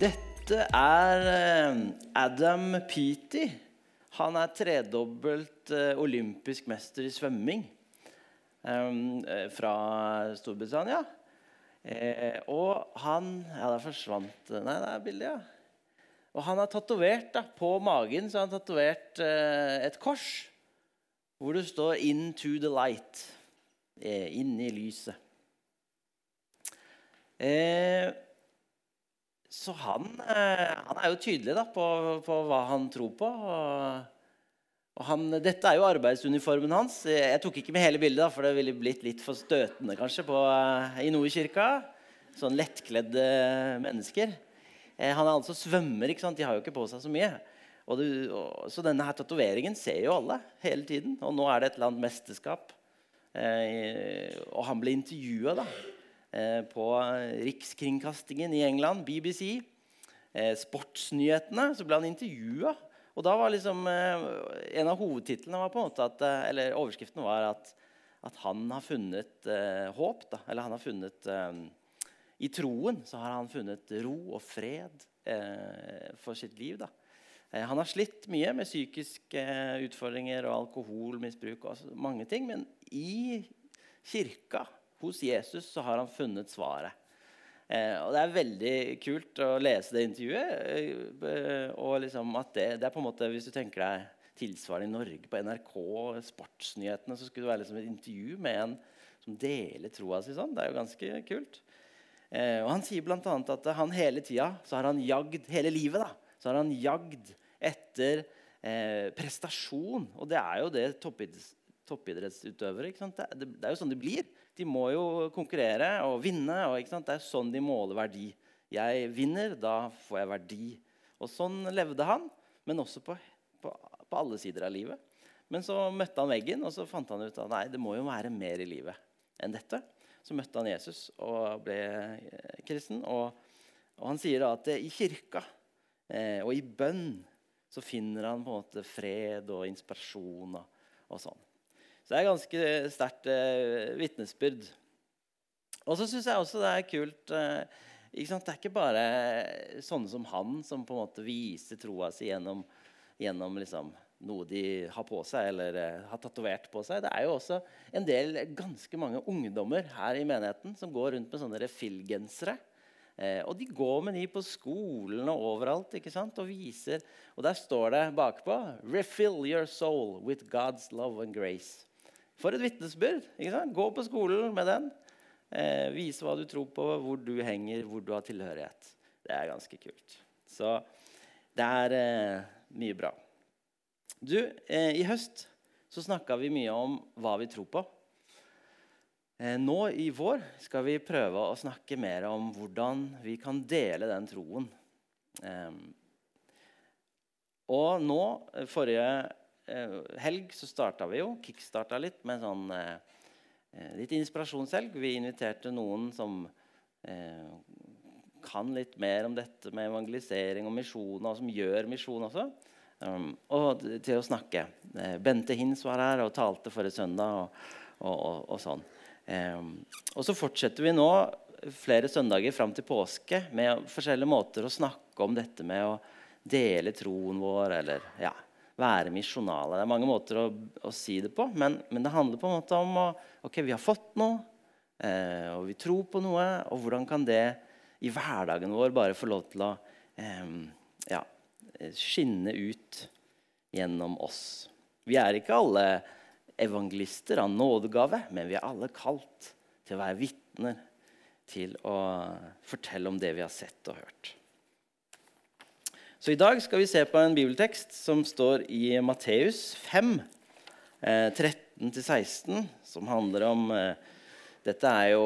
Dette er eh, Adam Peaty. Han er tredobbelt eh, olympisk mester i svømming eh, fra Storbritannia. og han Ja, der forsvant Nei, det er bildet, ja. Og han har tatovert på magen så han har tatovert et kors hvor det står 'Into the light'. inn i lyset. Eh, så han, eh, han, er jo tydelig da, på, på, hva han tror på. Og, og han, dette er jo arbeidsuniformen hans. Jeg tok ikke med hele bildet, da, for det ville blitt litt for støtende kanskje på, eh, i Nordkirka. Sånn lettkledde mennesker. Eh, han er altså svømmer. ikke sant? De har jo ikke på seg så mye. Og det, og, så denne her tatoveringen ser jo alle hele tiden. Og nå er det et eller annet mesterskap. Eh, og han ble intervjua Eh, på Rikskringkastingen i England, BBC. Eh, sportsnyhetene. Så ble han intervjua. Og da var liksom eh, En av hovedtitlene var på en måte at, eller overskriften var at, at han har funnet eh, håp. Da. Eller han har funnet eh, I troen så har han funnet ro og fred eh, for sitt liv. da. Han har slitt mye med psykiske utfordringer og alkoholmisbruk og mange ting. Men i kirka hos Jesus så har han funnet svaret. Eh, og Det er veldig kult å lese det intervjuet. Eh, og liksom at det, det, er på en måte, Hvis du tenker deg tilsvarende i Norge på NRK, sportsnyhetene, så skulle det være liksom et intervju med en som deler troa si sånn. Det er jo ganske kult. Eh, og Han sier bl.a. at han hele tida så har han jagd hele livet da, så har han jagd etter eh, prestasjon. Og det er jo det toppidrettsutøvere. Det, det, det, er jo sånn det blir. De må jo konkurrere og vinne. Og, det er sånn de måler verdi. Jeg vinner, da får jeg verdi. Og sånn levde han, men også på, på, på, alle sider av livet. Men så møtte han veggen, og så fant han ut at nei, det må jo være mer i livet enn dette. Så møtte han Jesus og ble eh, kristen. Og, og han sier da at i kirka eh, og i bønn så finner han på en måte fred og inspirasjon og, og sånn. Så det er ganske sterkt eh, vitnesbyrd. Og så syns jeg også det er kult eh, Det er ikke bare sånne som han som på en måte viser troa si gjennom, gjennom liksom, noe de har på seg eller eh, har tatovert på seg. Det er jo også en del ganske mange ungdommer her i menigheten som går rundt med sånne refillgensere. Eh, og de går med de på skolen og overalt ikke sant? og viser. Og der står det bakpå 'Refill your soul with God's love and grace'. For et vitnesbyrd! Gå på skolen med den. Eh, vise hva du tror på, hvor du henger, hvor du har tilhørighet. Det er ganske kult. Så det er eh, mye bra. Du, eh, I høst så snakka vi mye om hva vi tror på. Eh, nå i vår skal vi prøve å snakke mer om hvordan vi kan dele den troen. Eh, og nå, eh, forrige helg så starta vi jo, kickstarta litt med sånn eh, eh, litt inspirasjonshelg. Vi inviterte noen som eh, kan litt mer om dette med evangelisering og misjon, og som gjør misjon også, um, og til å snakke. Eh, Bente Hins var her og talte forrige søndag. og, og, og, og sånn. Um, og så fortsetter vi nå flere søndager fram til påske med forskjellige måter å snakke om dette med å dele troen vår, eller ja, være misjonale. Det er mange måter å, å si det på, men, men, det handler på en måte om å ok, vi har fått noe, eh, og vi tror på noe. Og hvordan kan det i hverdagen vår bare få lov til å eh, ja, skinne ut gjennom oss? Vi er ikke alle evangelister av nådegave, men vi er alle kalt til å være vitner til å fortelle om det vi har sett og hørt. Så i dag skal vi se på en bibeltekst som står i Matteus 5, eh, 13-16, som handler om eh, Dette er jo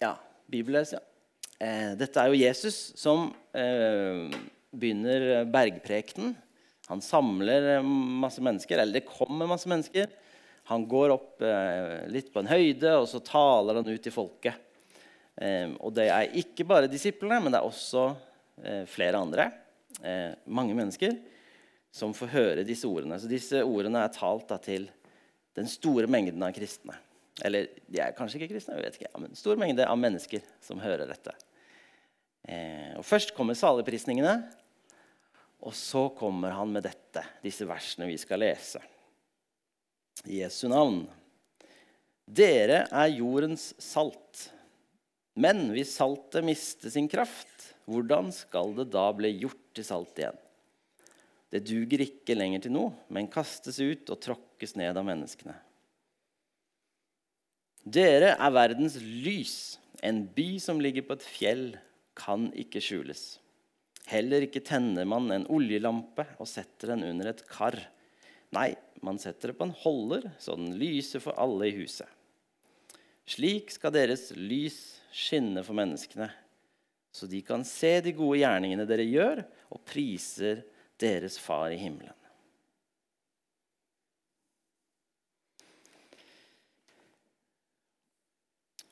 ja, bibelles, ja. Eh, dette er jo Jesus som eh, begynner bergprekenen. Han samler masse mennesker, eller det kommer masse mennesker. Han går opp eh, litt på en høyde, og så taler han ut til folket. Eh, og det er ikke bare disiplene, men det er også eh, flere andre eh, mange mennesker som får høre disse ordene. Så disse ordene er talt da, til den store mengden av kristne. Eller de er kanskje ikke kristne, jeg vet ikke, men stor mengde av mennesker som hører dette. Eh, og Først kommer saligprisningene, og så kommer han med dette, disse versene vi skal lese. I Jesu navn. Dere er jordens salt. Men hvis saltet mister sin kraft, hvordan skal det da bli gjort til salt igjen? Det duger ikke lenger til noe, men kastes ut og tråkkes ned av menneskene. Dere er verdens lys. En by som ligger på et fjell, kan ikke skjules. Heller ikke tenner man en oljelampe og setter den under et kar. Nei, man setter det på en holder, så den lyser for alle i huset. Slik skal deres lys skinne for menneskene, så de kan se de gode gjerningene dere gjør, og priser deres Far i himmelen.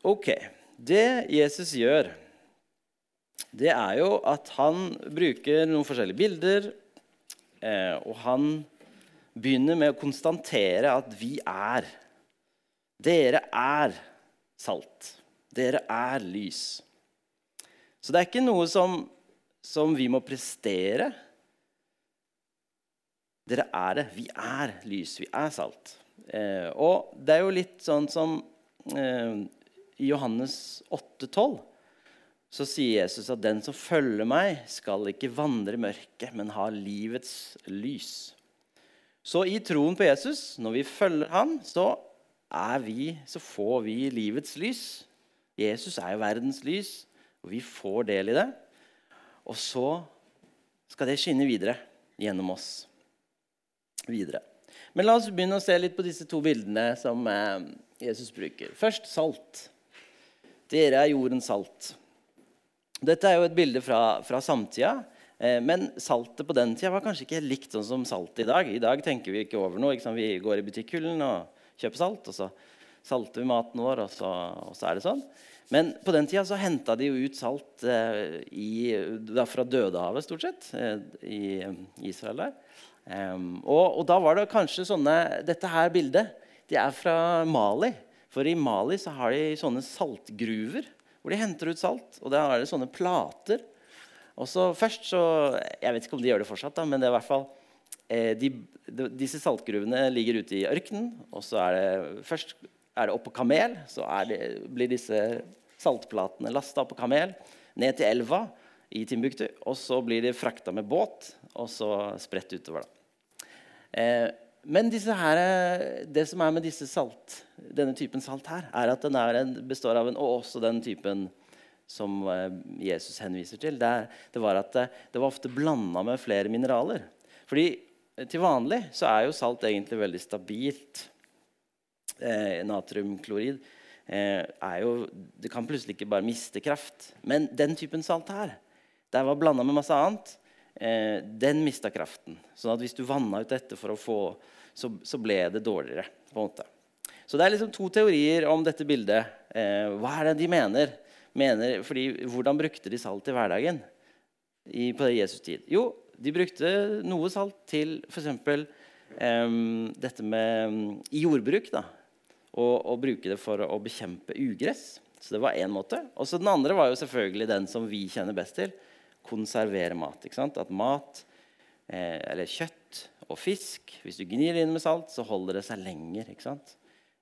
Ok. Det Jesus gjør, det er jo at han bruker noen forskjellige bilder. Eh, og han begynner med å konstatere at vi er. Dere er salt. Dere er lys. Så det er ikke noe som, som vi må prestere. Dere er det. Vi er lys. Vi er salt. Eh, og det er jo litt sånn som eh, i Johannes 8,12 så sier Jesus at den som følger meg, skal ikke vandre i mørket, men ha livets lys. Så i troen på Jesus, når vi følger han, så, vi, så får vi livets lys. Jesus er jo verdens lys, og vi får del i det. Og så skal det skinne videre gjennom oss. Videre. Men la oss begynne å se litt på disse to bildene som eh, Jesus bruker. Først salt. Dere er jordens salt. Dette er jo et bilde fra, fra samtida. Eh, men saltet på den tida var kanskje ikke likt sånn som salt i dag. I dag tenker vi ikke over noe. Ikke vi går i butikkhyllen og kjøper salt, og så salter vi maten vår, og så, og så er det sånn. Men på den tida så henta de jo ut salt eh, i, fra Dødehavet, stort sett, eh, i Israel der. Um, og, og, da var det kanskje sånne Dette her bildet det er fra Mali. For i Mali så har de sånne saltgruver hvor de henter ut salt. Og der er det sånne plater. Og så først så, Jeg vet ikke om de gjør det fortsatt, da, men det er i hvert fall eh, de, de, Disse saltgruvene ligger ute i ørkenen. Og så er det først er det oppå kamel. Så det, blir disse saltplatene lasta på kamel ned til elva i Timbuktu. Og så blir de frakta med båt og så spredt utover. Eh, men her, det som er med salt, denne typen salt her, er at den er en, består av en Og også den typen som eh, Jesus henviser til. Det, det var at det, det var ofte blanda med flere mineraler. Fordi eh, til vanlig så er jo salt egentlig veldig stabilt. Eh, natriumklorid eh, jo Det kan plutselig ikke bare miste kraft. Men den typen salt her, der var blanda med masse annet. Eh, den mista kraften. Sånn at hvis du vanna ut dette for å få så, så, ble det dårligere. på en måte. Så det er liksom to teorier om dette bildet. Eh, hva er det de mener? mener fordi, hvordan brukte de salt i hverdagen i, på Jesus tid? Jo, de brukte noe salt til f.eks. Um, dette med um, jordbruk. da, og, og, bruke det for å bekjempe ugress. Så det var én måte. Og så den andre var jo selvfølgelig den som vi kjenner best til. Konservere mat. ikke sant? At mat, eh, eller kjøtt, og fisk. Hvis du gnir det inn med salt, så holder det seg lenger. ikke?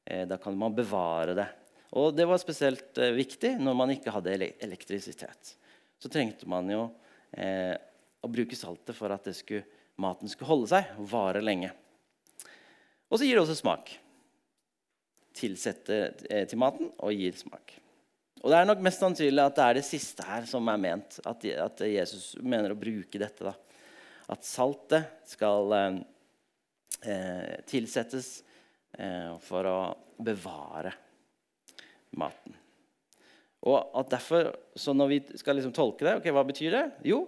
Eh, da kan man bevare det. Og det var spesielt eh, viktig når man ikke hadde elektrisitet. Så trengte man jo eh, å bruke saltet for at skulle, maten skulle holde seg og vare lenge. Og så gir det også smak. Tilsetter eh, til maten og gir smak. Og Det er nok mest sannsynlig at det er det siste her som er ment. At, Jesus mener å bruke dette. da at saltet skal eh, eh, tilsettes eh, for å bevare maten. Og at derfor, så Når vi skal liksom tolke det, ok, hva betyr det? Jo,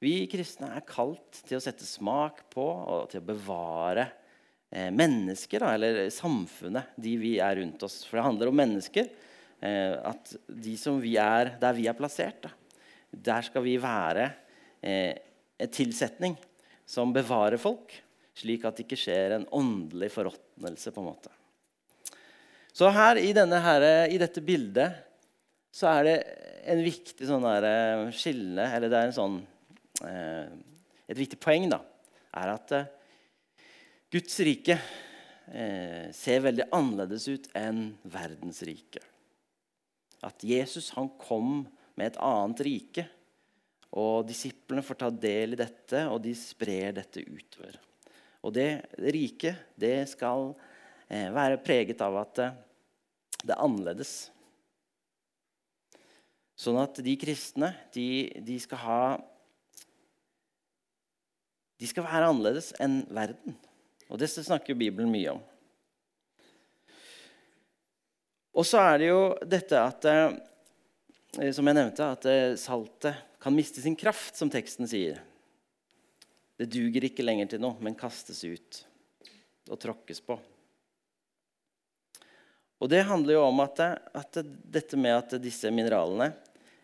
vi kristne er kalt til å sette smak på og til å bevare eh, mennesker, da, eller samfunnet, de vi er rundt oss. For det handler om mennesker. Eh, at de som vi er, der vi er plassert, da, der skal vi være eh, tilsetning som bevarer folk, slik at det ikke skjer en åndelig forråtnelse. på en måte. Så her i, her i, dette bildet så er det en viktig sånn eh, skille, eller det er en sånn, eh, et viktig poeng, da, er at eh, Guds rike eh, ser veldig annerledes ut enn verdens rike. At Jesus han kom med et annet rike. Og disiplene får ta del i dette, og de sprer dette utover. Og det riket, det skal eh, være preget av at eh, det er annerledes. Sånn at de kristne, de, de, skal ha De skal være annerledes enn verden. Og det snakker Bibelen mye om. Og så er det jo dette at eh, Som jeg nevnte, at eh, saltet kan miste sin kraft, som teksten sier. Det duger ikke lenger til noe, men kastes ut og tråkkes på. Og det handler jo om at, at dette med at disse mineralene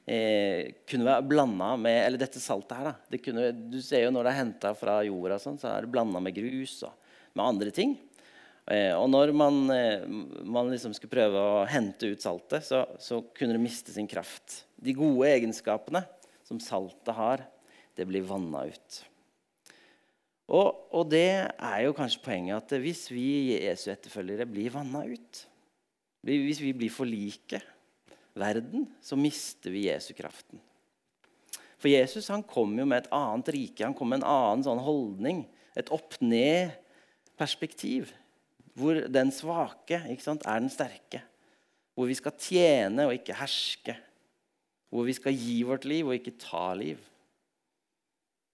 eh, kunne være blanda med Eller dette saltet her, da. Kunne, du ser jo når det er henta fra jorda, sånn, så er det blanda med grus og med andre ting. Eh, og når man, eh, man liksom skulle prøve å hente ut saltet, så, så, kunne det miste sin kraft. De gode egenskapene som saltet har, det blir vanna ut. Og, og, det er jo kanskje poenget at hvis vi Jesu etterfølgere blir vanna ut, hvis vi blir for like verden, så mister vi Jesu kraften. For Jesus han kom jo med et annet rike, han kom med en annen sånn holdning. Et opp-ned-perspektiv hvor den svake sant, er den sterke. Hvor vi skal tjene og ikke herske. Hvor vi skal gi vårt liv og ikke ta liv.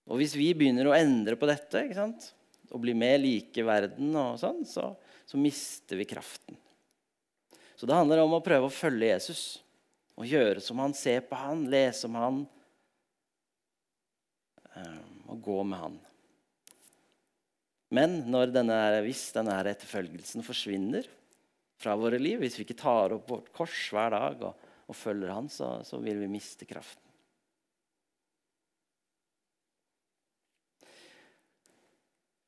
Og Hvis vi begynner å endre på dette sant, og bli mer like verden, og sånn, så, så mister vi kraften. Så det handler om å prøve å følge Jesus og gjøre som han, se på han, lese om han eh, og gå med han. Men denne, hvis denne etterfølgelsen forsvinner fra våre liv, hvis vi ikke tar opp vårt kors hver dag og, og følger Han, så, så vil vi miste kraften.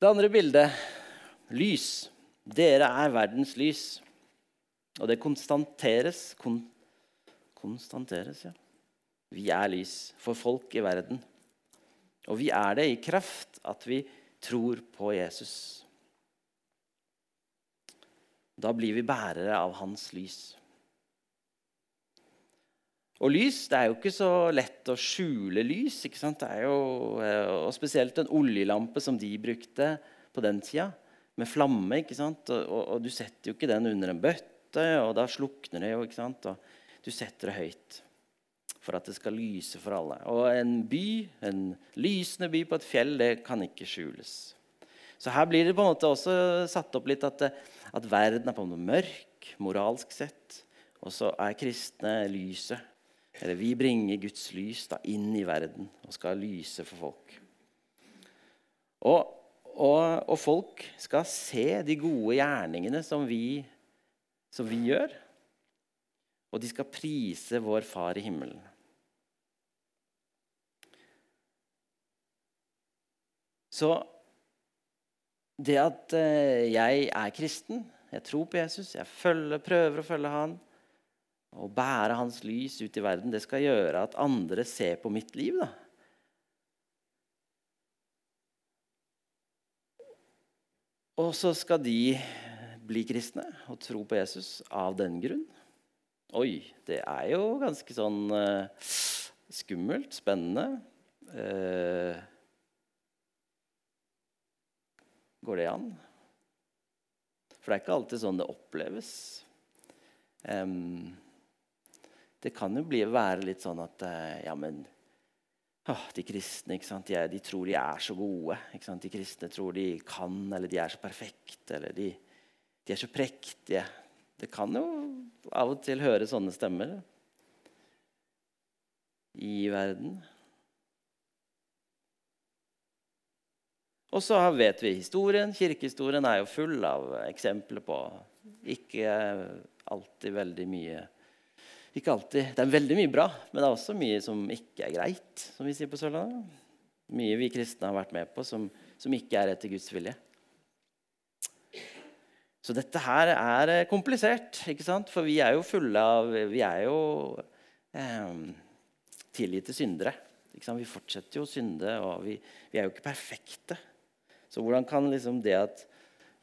Det andre bildet lys. Dere er verdens lys. Og det konstanteres kon, Konstanteres, ja. Vi er lys for folk i verden. Og vi er det i kraft at vi tror på Jesus. Da blir vi bærere av hans lys. Og lys det er jo ikke så lett å skjule lys. ikke sant? Det er jo, eh, og Spesielt en oljelampe som de brukte på den tida, med flamme. ikke sant? Og, og, Du setter jo ikke den under en bøtte, og da slukner det jo. ikke sant? Og du setter det høyt for at det skal lyse for alle. Og en by, en lysende by på et fjell, det kan ikke skjules. Så her blir det på en måte også satt opp litt at, at verden er på måte mørk moralsk sett. Og så er kristne lyset. Eller vi bringer Guds lys da, inn i verden og skal lyse for folk. Og, og, og folk skal se de gode gjerningene som vi, som vi gjør. Og de skal prise vår Far i himmelen. Så det at eh, jeg er kristen, jeg tror på Jesus, jeg følger, prøver å følge han, og bære hans lys ut i verden, det skal gjøre at andre ser på mitt liv. da. Og så skal de bli kristne og tro på Jesus av den grunn. Oi, det er jo ganske sånn uh, skummelt, spennende. Uh, Går det an? For det er ikke alltid sånn det oppleves. Um, det kan jo bli, være litt sånn at uh, Ja, men oh, de kristne de, de, tror de er så gode. De kristne tror de kan, eller de er så perfekte, eller de, de er så prektige. Det kan jo av og til høre sånne stemmer i verden. Og så vet vi historien. Kirkehistorien er jo full av eksempler på ikke alltid veldig mye ikke alltid, Det er veldig mye bra, men det er også mye som ikke er greit. som vi sier på Sørlandet. Mye vi kristne har vært med på som, som ikke er etter Guds vilje. Så dette her er komplisert, ikke sant? for vi er jo fulle av Vi er jo eh, tilgitte syndere. Vi fortsetter jo å synde, og vi, vi, er jo ikke perfekte. Så hvordan kan liksom det at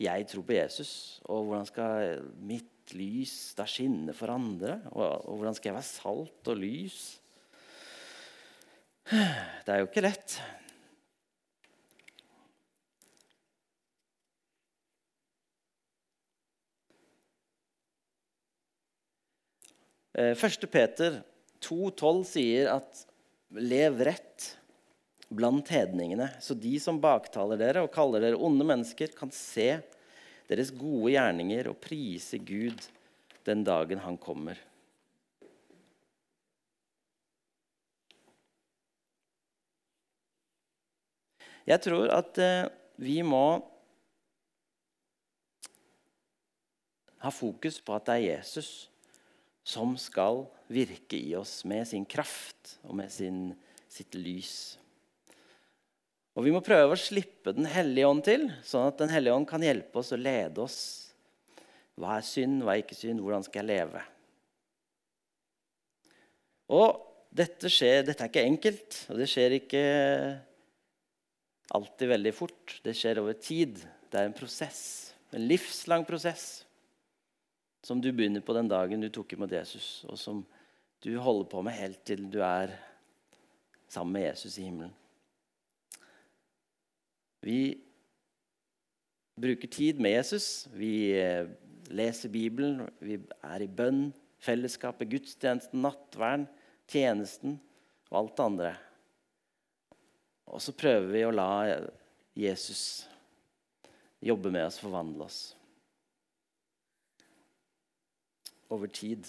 jeg tror på Jesus, og hvordan skal mitt lys da skinne for andre? Og, og hvordan skal jeg være salt og lys? Det er jo ikke lett. Eh, første Peter 2,12 sier at 'lev rett blant hedningene', så de som baktaler dere og kaller dere onde mennesker, kan se deres gode gjerninger og prise Gud den dagen han kommer. Jeg tror at eh, vi må ha fokus på at det er Jesus som skal virke i oss med sin kraft og med sin, sitt lys. Og Vi må prøve å slippe Den hellige ånd til, sånn at Den hellige ånd kan hjelpe oss og lede oss. Hva er synd, hva er ikke synd, hvordan skal jeg leve? Og dette, skjer, dette er ikke enkelt, og det skjer ikke alltid veldig fort. Det skjer over tid. Det er en prosess, en livslang prosess som du begynner på den dagen du tok imot Jesus, og som du holder på med helt til du er sammen med Jesus i himmelen. Vi bruker tid med Jesus. Vi eh, leser Bibelen, vi er i bønn, fellesskapet, gudstjenesten, nattverden, tjenesten og alt det andre. Og så prøver vi å la Jesus jobbe med oss, forvandle oss. over tid.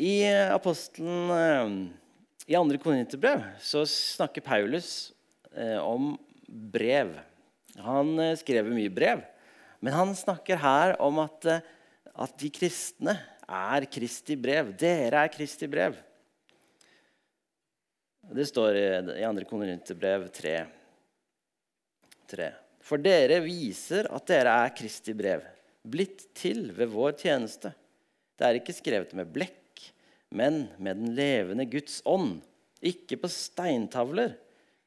I apostelen eh, i andre korinterbrev så snakker Paulus eh, om brev. Han eh, skrev mye brev, men han snakker her om at, at de kristne er Kristi brev. Dere er Kristi brev. Det står i, i 2. Korinterbrev 3. 3. For dere viser at dere er Kristi brev, blitt til ved vår tjeneste. Det er ikke skrevet med blekk, men med den levende Guds ånd. Ikke på steintavler,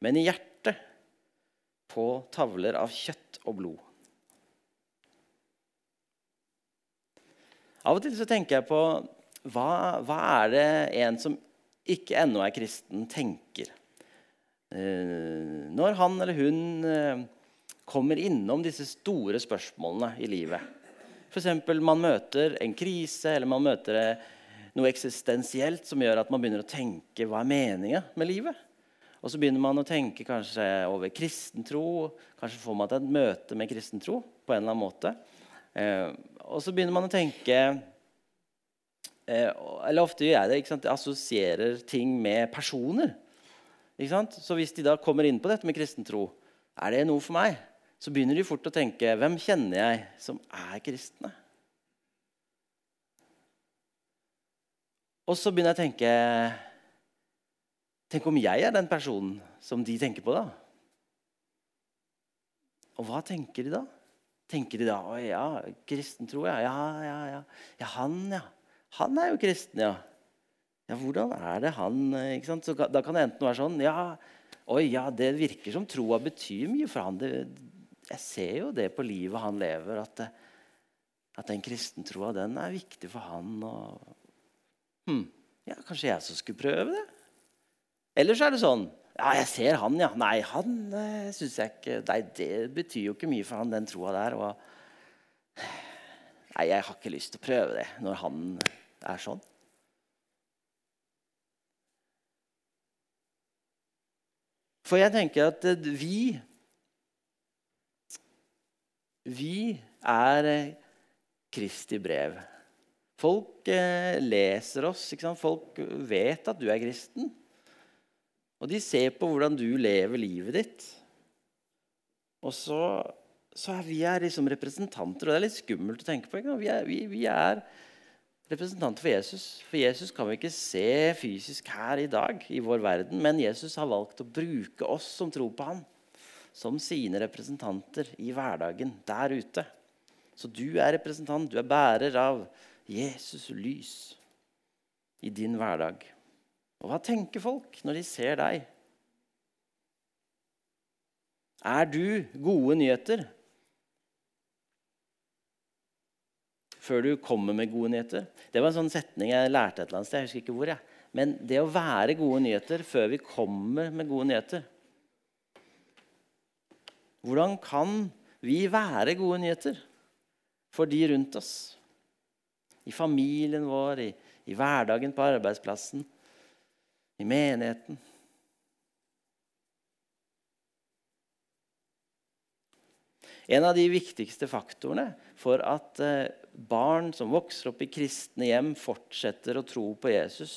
men i hjertet, på tavler av kjøtt og blod. Av og til så tenker jeg på hva, hva er det en som ikke ennå er kristen, tenker? Eh, når han eller hun eh, kommer innom disse store spørsmålene i livet. F.eks. man møter en krise eller man møter eh, noe eksistensielt som gjør at man begynner å tenke hva er meninga med livet. Og så begynner man å tenke kanskje over kristentro. Kanskje får man til et møte med kristentro på en eller annen måte. Eh, og så begynner man å tenke eh, Eller ofte gjør jeg det. ikke sant? Jeg assosierer ting med personer. Så hvis de da kommer inn på dette med kristen tro, er det noe for meg? Så begynner de fort å tenke hvem kjenner jeg som er kristne? Og så begynner jeg å tenke Tenk om jeg er den personen som de tenker på, da? Og hva tenker de da? Tenker de da å ja, kristen tro, ja. Ja, ja, ja. ja han, ja. Han er jo kristen, ja. Ja, hvordan er det han ikke sant? Så Da kan det enten være sånn ja, Oi, ja, det virker som troa betyr mye for han. Det, jeg ser jo det på livet han lever, at, at den kristentroa den er viktig for han. Og, hm, ja, kanskje jeg som skulle prøve det? Eller så er det sånn Ja, jeg ser han, ja. Nei, han eh, syns jeg ikke Nei, det betyr jo ikke mye for han, den troa der. Og, nei, jeg har ikke lyst til å prøve det når han er sånn. For jeg tenker at vi Vi er eh, Kristi brev. Folk eh, leser oss. Folk vet at du er kristen. Og de ser på hvordan du lever livet ditt. Og så, så er vi er liksom representanter, og det er litt skummelt å tenke på. Vi er, vi, vi er representanter for Jesus. For Jesus kan vi ikke se fysisk her i dag i vår verden, men Jesus har valgt å bruke oss som tror på ham, som sine representanter i hverdagen der ute. Så du er representant, du er bærer av Jesus' lys i din hverdag. Og hva tenker folk når de ser deg? Er du gode nyheter? Før du kommer med gode nyheter. Det var en sånn setning jeg lærte et eller annet sted. jeg husker ikke hvor jeg. Men det å være gode nyheter før vi kommer med gode nyheter Hvordan kan vi være gode nyheter for de rundt oss? I familien vår, i, i hverdagen på arbeidsplassen, i menigheten. En av de viktigste faktorene for at eh, barn som vokser opp i kristne hjem, fortsetter å tro på Jesus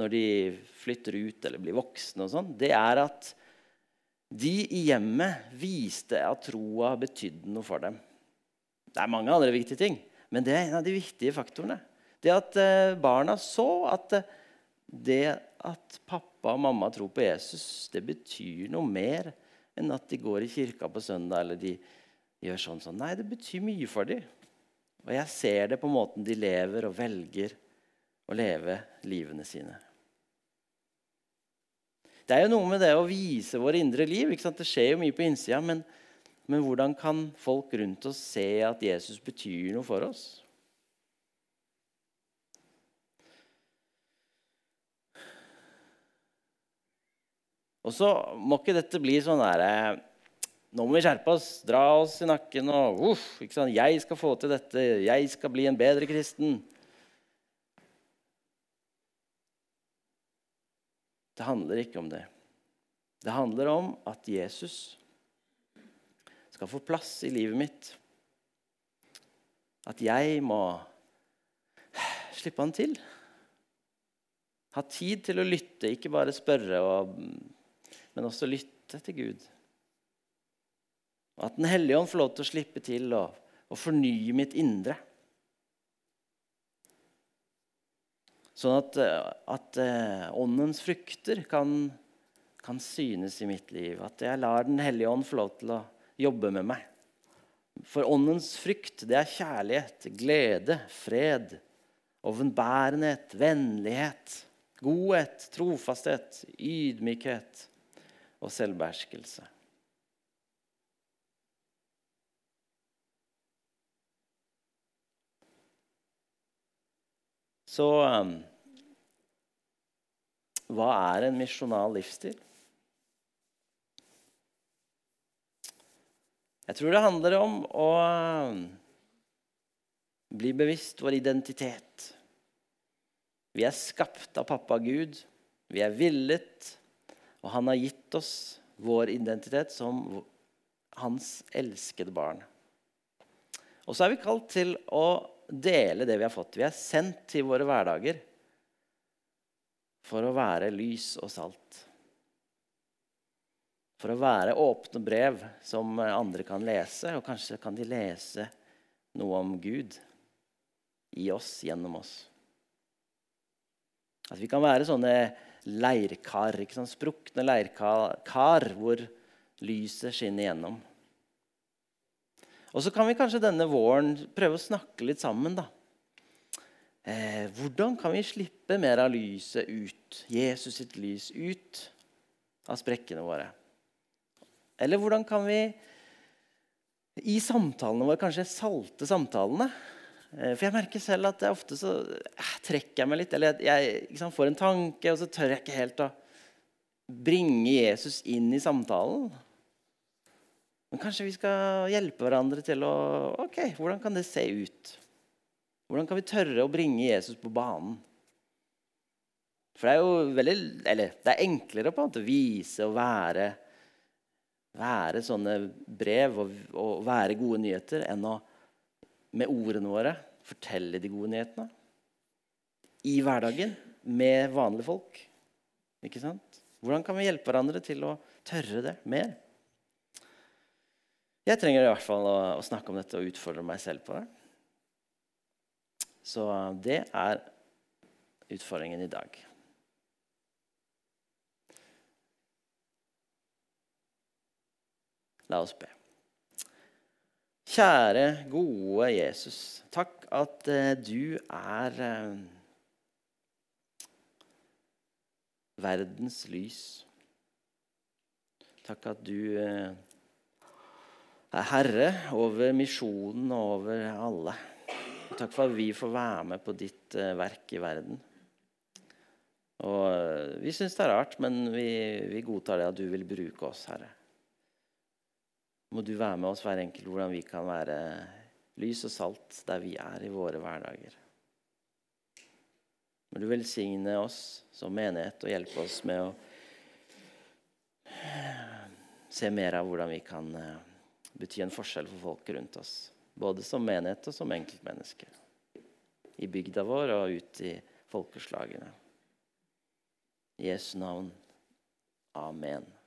når de flytter ut eller blir voksne, og sånn, det er at de i hjemmet viste at troa betydde noe for dem. Det er mange andre viktige ting, men det er en av de viktige faktorene. Det at eh, barna så at eh, det at pappa og mamma tror på Jesus, det betyr noe mer enn at de går i kirka på søndag eller de gjør sånn sånn. Nei, det betyr mye for dem. Og jeg ser det på måten de lever og velger å leve livene sine. Det er jo noe med det å vise våre indre liv. Det skjer jo mye på innsida. Men, men hvordan kan folk rundt oss se at Jesus betyr noe for oss? Og så må ikke dette bli sånn derre Nå må vi skjerpe oss, dra oss i nakken og uff, ikke sant? 'Jeg skal få til dette. Jeg skal bli en bedre kristen.' Det handler ikke om det. Det handler om at Jesus skal få plass i livet mitt. At jeg må slippe han til. Ha tid til å lytte, ikke bare spørre og men også lytte til Gud. Og at Den hellige ånd får lov til å slippe til og, og fornye mitt indre. Sånn at, at uh, åndens frukter kan, kan, synes i mitt liv. At jeg lar Den hellige ånd få lov til å jobbe med meg. For åndens frykt, det er kjærlighet, glede, fred, ovenbærenhet, vennlighet, godhet, trofasthet, ydmykhet, og selvbeherskelse. Så um, hva er en misjonal livsstil? Jeg tror det handler om å um, bli bevisst vår identitet. Vi er skapt av pappa Gud. Vi er villet og han har gitt oss vår identitet som hans elskede barn. Og så er vi kalt til å dele det vi har fått. Vi er sendt til våre hverdager for å være lys og salt. For å være åpne brev som andre kan lese, og kanskje kan de lese noe om Gud i oss, gjennom oss. At vi kan være sånne leirkar. ikke sånn Sprukne leirkar hvor lyset skinner gjennom. Og så kan vi kanskje denne våren prøve å snakke litt sammen. da. Eh, hvordan kan vi slippe mer av lyset ut, Jesus sitt lys, ut av sprekkene våre? Eller hvordan kan vi i samtalene våre kanskje salte samtalene? Eh, for jeg merker selv at jeg ofte så jeg trekker jeg meg litt. Eller jeg, jeg får en tanke, og så tør jeg ikke helt å bringe Jesus inn i samtalen. Men kanskje vi skal hjelpe hverandre til å Ok, hvordan kan det se ut? Hvordan kan vi tørre å bringe Jesus på banen? For det er jo veldig Eller det er enklere på en måte å vise og være, være sånne brev og, og være gode nyheter enn å med ordene våre fortelle de gode nyhetene. I hverdagen med vanlige folk. Ikke sant? Hvordan kan vi hjelpe hverandre til å tørre det mer? Jeg trenger i hvert fall å, å snakke om dette og utfordre meg selv på det. Så det er utfordringen i dag. La oss be. Kjære, gode Jesus. Takk at eh, du er eh, verdens lys. Takk at du eh, er herre over misjonen og over alle. Takk for at vi får være med på ditt verk i verden. Og Vi syns det er rart, men vi, vi godtar det at du vil bruke oss, Herre må du være med oss hver enkelt hvordan vi kan være lys og salt der vi er i våre hverdager. Må du velsigne oss som menighet og hjelpe oss med å se mer av hvordan vi kan eh, bety en forskjell for folk rundt oss. Både som menighet og som enkeltmennesker. I bygda vår og ut i folkeslagene. I Jesu navn. Amen.